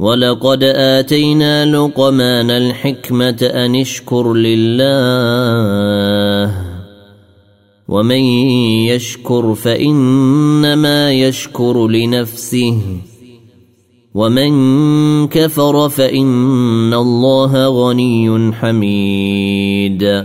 ولقد آتينا لقمان الحكمة أن اشكر لله. ومن يشكر فإنما يشكر لنفسه. ومن كفر فإن الله غني حميد.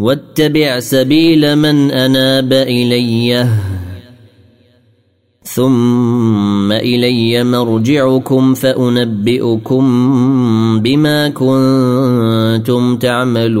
واتبع سبيل من أناب إلي. ثم إلي مرجعكم فأنبئكم بما كنتم تعملون.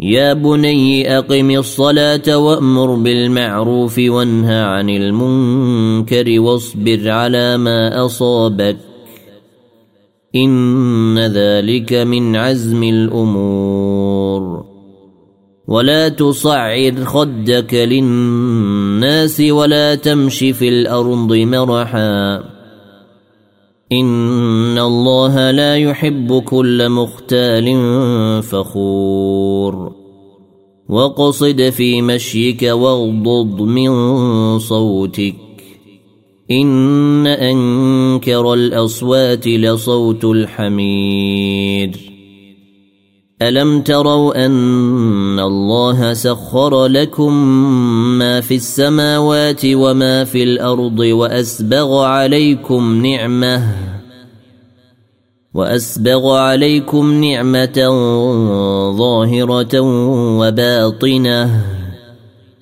يا بني اقم الصلاه وامر بالمعروف وانه عن المنكر واصبر على ما اصابك ان ذلك من عزم الأمور. ولا تصعر خدك للناس ولا تمش في الأرض مرحا ان الله لا يحب كل مختال فخور. وقصد في مشيك واغضض من صوتك. ان انكر الاصوات لصوت الحمير الم تروا ان الله سخر لكم ما في السماوات وما في الأرض واسبغ عليكم نعمه واسبغ عليكم نعمه ظاهره وباطنه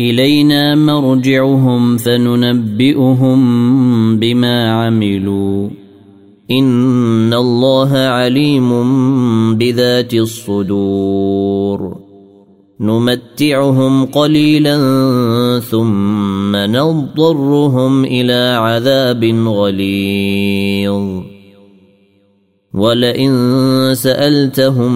إلينا مرجعهم فننبئهم بما عملوا. إن الله عليم بذات الصدور. نمتعهم قليلا ثم نضطرهم إلى عذاب غليظ. ولئن سألتهم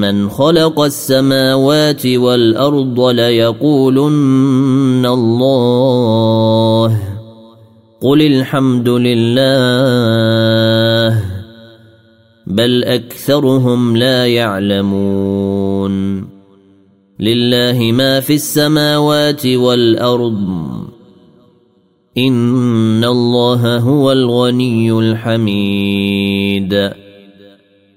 من خلق السماوات والأرض ليقولن الله. قل الحمد لله بل أكثرهم لا يعلمون. لله ما في السماوات والأرض. إن الله هو الغني الحميد.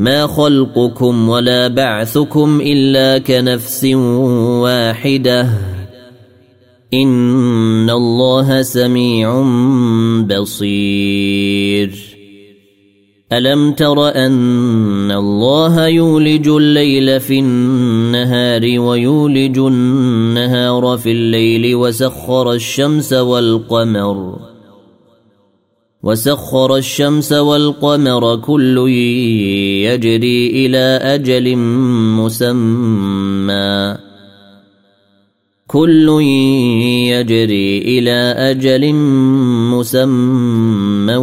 ما خلقكم ولا بعثكم الا كنفس واحدة ان الله سميع بصير الم تر ان الله يولج الليل في النهار ويولج النهار في الليل وسخر الشمس والقمر وسخر الشمس والقمر كل يجري إلى أجل مسمى. كل يجري إلى أجل مسمى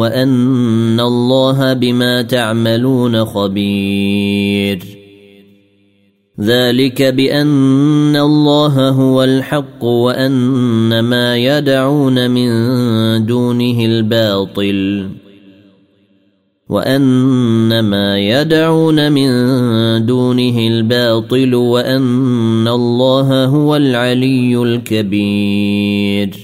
وأن الله بما تعملون خبير. ذلك بأن الله هو الحق وأن ما يدعون من دونه الباطل وأن ما يدعون من دونه الباطل وأن الله هو العلي الكبير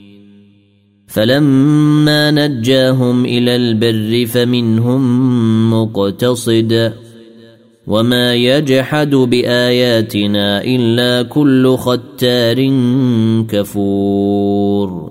فلما نجاهم إلى البر فمنهم مقتصد وما يجحد بآياتنا إلا كل ختار كفور.